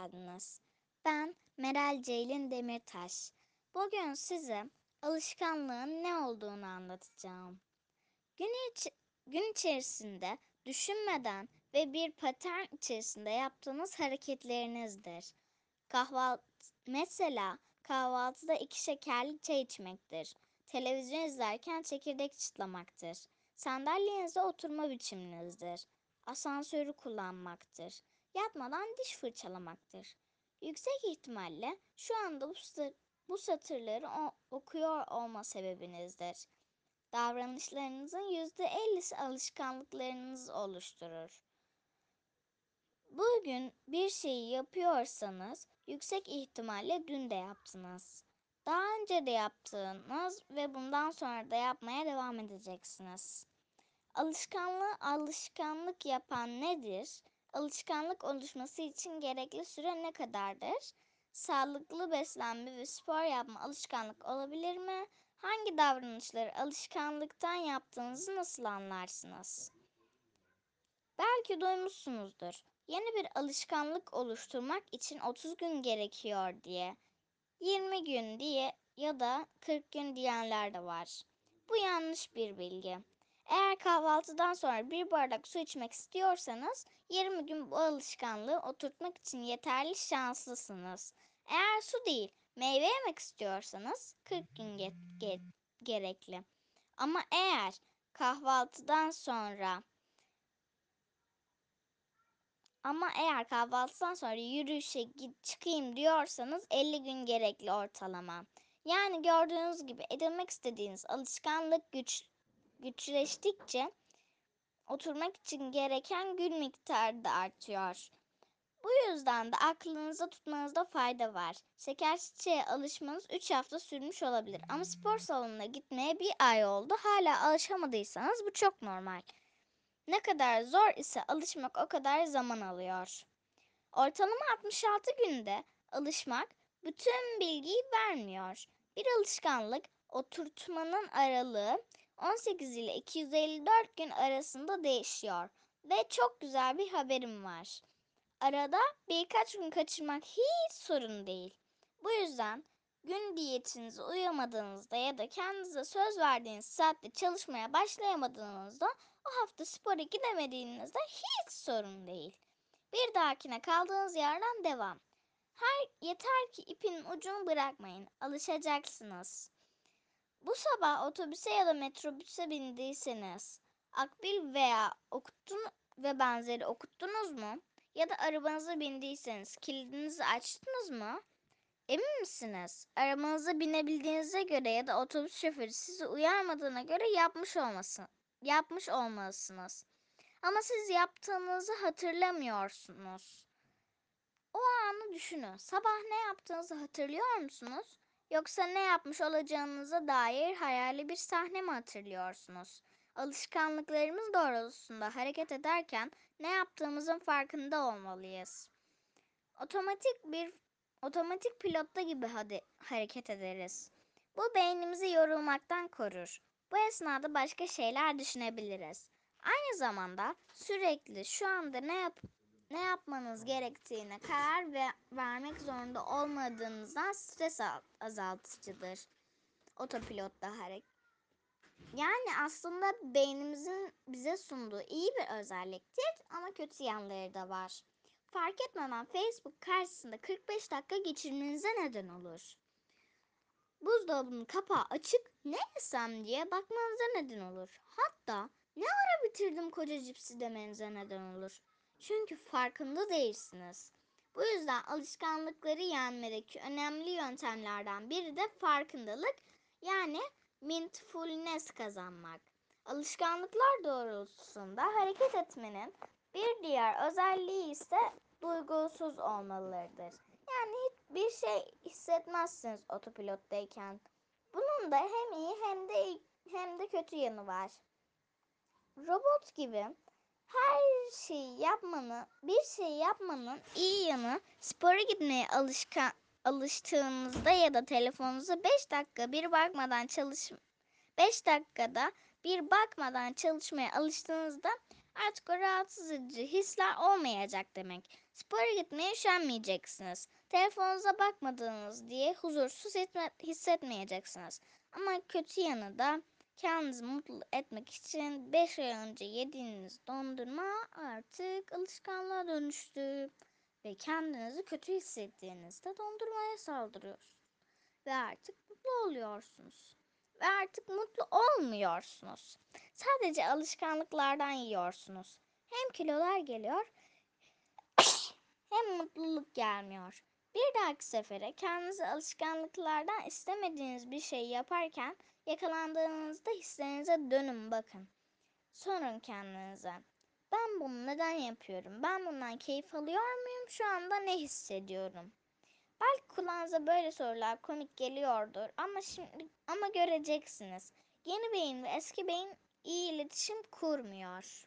geldiniz. Ben Meral Ceylin Demirtaş. Bugün size alışkanlığın ne olduğunu anlatacağım. Gün, iç- gün içerisinde düşünmeden ve bir patern içerisinde yaptığınız hareketlerinizdir. Kahvaltı, mesela kahvaltıda iki şekerli çay içmektir. Televizyon izlerken çekirdek çıtlamaktır. Sandalyenizde oturma biçiminizdir asansörü kullanmaktır. Yatmadan diş fırçalamaktır. Yüksek ihtimalle şu anda bu, bu satırları okuyor olma sebebinizdir. Davranışlarınızın yüzde ellisi alışkanlıklarınız oluşturur. Bugün bir şeyi yapıyorsanız yüksek ihtimalle dün de yaptınız. Daha önce de yaptığınız ve bundan sonra da yapmaya devam edeceksiniz. Alışkanlığı alışkanlık yapan nedir? Alışkanlık oluşması için gerekli süre ne kadardır? Sağlıklı beslenme ve spor yapma alışkanlık olabilir mi? Hangi davranışları alışkanlıktan yaptığınızı nasıl anlarsınız? Belki duymuşsunuzdur. Yeni bir alışkanlık oluşturmak için 30 gün gerekiyor diye. 20 gün diye ya da 40 gün diyenler de var. Bu yanlış bir bilgi. Eğer kahvaltıdan sonra bir bardak su içmek istiyorsanız 20 gün bu alışkanlığı oturtmak için yeterli şanslısınız. Eğer su değil, meyve yemek istiyorsanız 40 gün ge- ge- gerekli. Ama eğer kahvaltıdan sonra ama eğer kahvaltıdan sonra yürüyüşe git çıkayım diyorsanız 50 gün gerekli ortalama. Yani gördüğünüz gibi edinmek istediğiniz alışkanlık güç güçleştikçe oturmak için gereken gün miktarı da artıyor. Bu yüzden de aklınızda tutmanızda fayda var. Şeker çiçeğe alışmanız 3 hafta sürmüş olabilir ama spor salonuna gitmeye bir ay oldu. Hala alışamadıysanız bu çok normal. Ne kadar zor ise alışmak o kadar zaman alıyor. Ortalama 66 günde alışmak bütün bilgiyi vermiyor. Bir alışkanlık oturtmanın aralığı 18 ile 254 gün arasında değişiyor. Ve çok güzel bir haberim var. Arada birkaç gün kaçırmak hiç sorun değil. Bu yüzden gün diyetinize uyamadığınızda ya da kendinize söz verdiğiniz saatte çalışmaya başlayamadığınızda o hafta spora gidemediğinizde hiç sorun değil. Bir dahakine kaldığınız yerden devam. Her yeter ki ipin ucunu bırakmayın. Alışacaksınız. Bu sabah otobüse ya da metrobüse bindiyseniz, akbil veya okuttun ve benzeri okuttunuz mu? Ya da arabanıza bindiyseniz kilidinizi açtınız mı? Emin misiniz? Arabanıza binebildiğinize göre ya da otobüs şoförü sizi uyarmadığına göre yapmış olmasın, yapmış olmalısınız. Ama siz yaptığınızı hatırlamıyorsunuz. O anı düşünün. Sabah ne yaptığınızı hatırlıyor musunuz? Yoksa ne yapmış olacağınıza dair hayali bir sahne mi hatırlıyorsunuz? Alışkanlıklarımız doğrultusunda hareket ederken ne yaptığımızın farkında olmalıyız. Otomatik bir otomatik pilotta gibi hadi hareket ederiz. Bu beynimizi yorulmaktan korur. Bu esnada başka şeyler düşünebiliriz. Aynı zamanda sürekli şu anda ne yap ne yapmanız gerektiğine karar ve vermek zorunda olmadığınızdan stres al- azaltıcıdır. Otopilotta hareket. Yani aslında beynimizin bize sunduğu iyi bir özelliktir ama kötü yanları da var. Fark etmeden Facebook karşısında 45 dakika geçirmenize neden olur. Buzdolabının kapağı açık ne yesem diye bakmanıza neden olur. Hatta ne ara bitirdim koca cipsi demenize neden olur. Çünkü farkında değilsiniz. Bu yüzden alışkanlıkları yenmedeki önemli yöntemlerden biri de farkındalık yani mindfulness kazanmak. Alışkanlıklar doğrultusunda hareket etmenin bir diğer özelliği ise duygusuz olmalıdır. Yani hiçbir şey hissetmezsiniz otopilottayken. Bunun da hem iyi hem de hem de kötü yanı var. Robot gibi her şeyi yapmanın, bir şey yapmanın iyi yanı spora gitmeye alışkan alıştığınızda ya da telefonunuza 5 dakika bir bakmadan çalış 5 dakikada bir bakmadan çalışmaya alıştığınızda Artık o rahatsız edici hisler olmayacak demek. Spora gitmeye üşenmeyeceksiniz. Telefonunuza bakmadığınız diye huzursuz etme- hissetmeyeceksiniz. Ama kötü yanı da kendinizi mutlu etmek için 5 ay önce yediğiniz dondurma artık alışkanlığa dönüştü. Ve kendinizi kötü hissettiğinizde dondurmaya saldırıyorsunuz. Ve artık mutlu oluyorsunuz. Ve artık mutlu olmuyorsunuz. Sadece alışkanlıklardan yiyorsunuz. Hem kilolar geliyor hem mutluluk gelmiyor. Bir dahaki sefere kendinizi alışkanlıklardan istemediğiniz bir şey yaparken yakalandığınızda hislerinize dönün bakın. Sorun kendinize. Ben bunu neden yapıyorum? Ben bundan keyif alıyor muyum? Şu anda ne hissediyorum? Belki kulağınıza böyle sorular komik geliyordur ama şimdi ama göreceksiniz. Yeni beyin ve eski beyin iyi iletişim kurmuyor.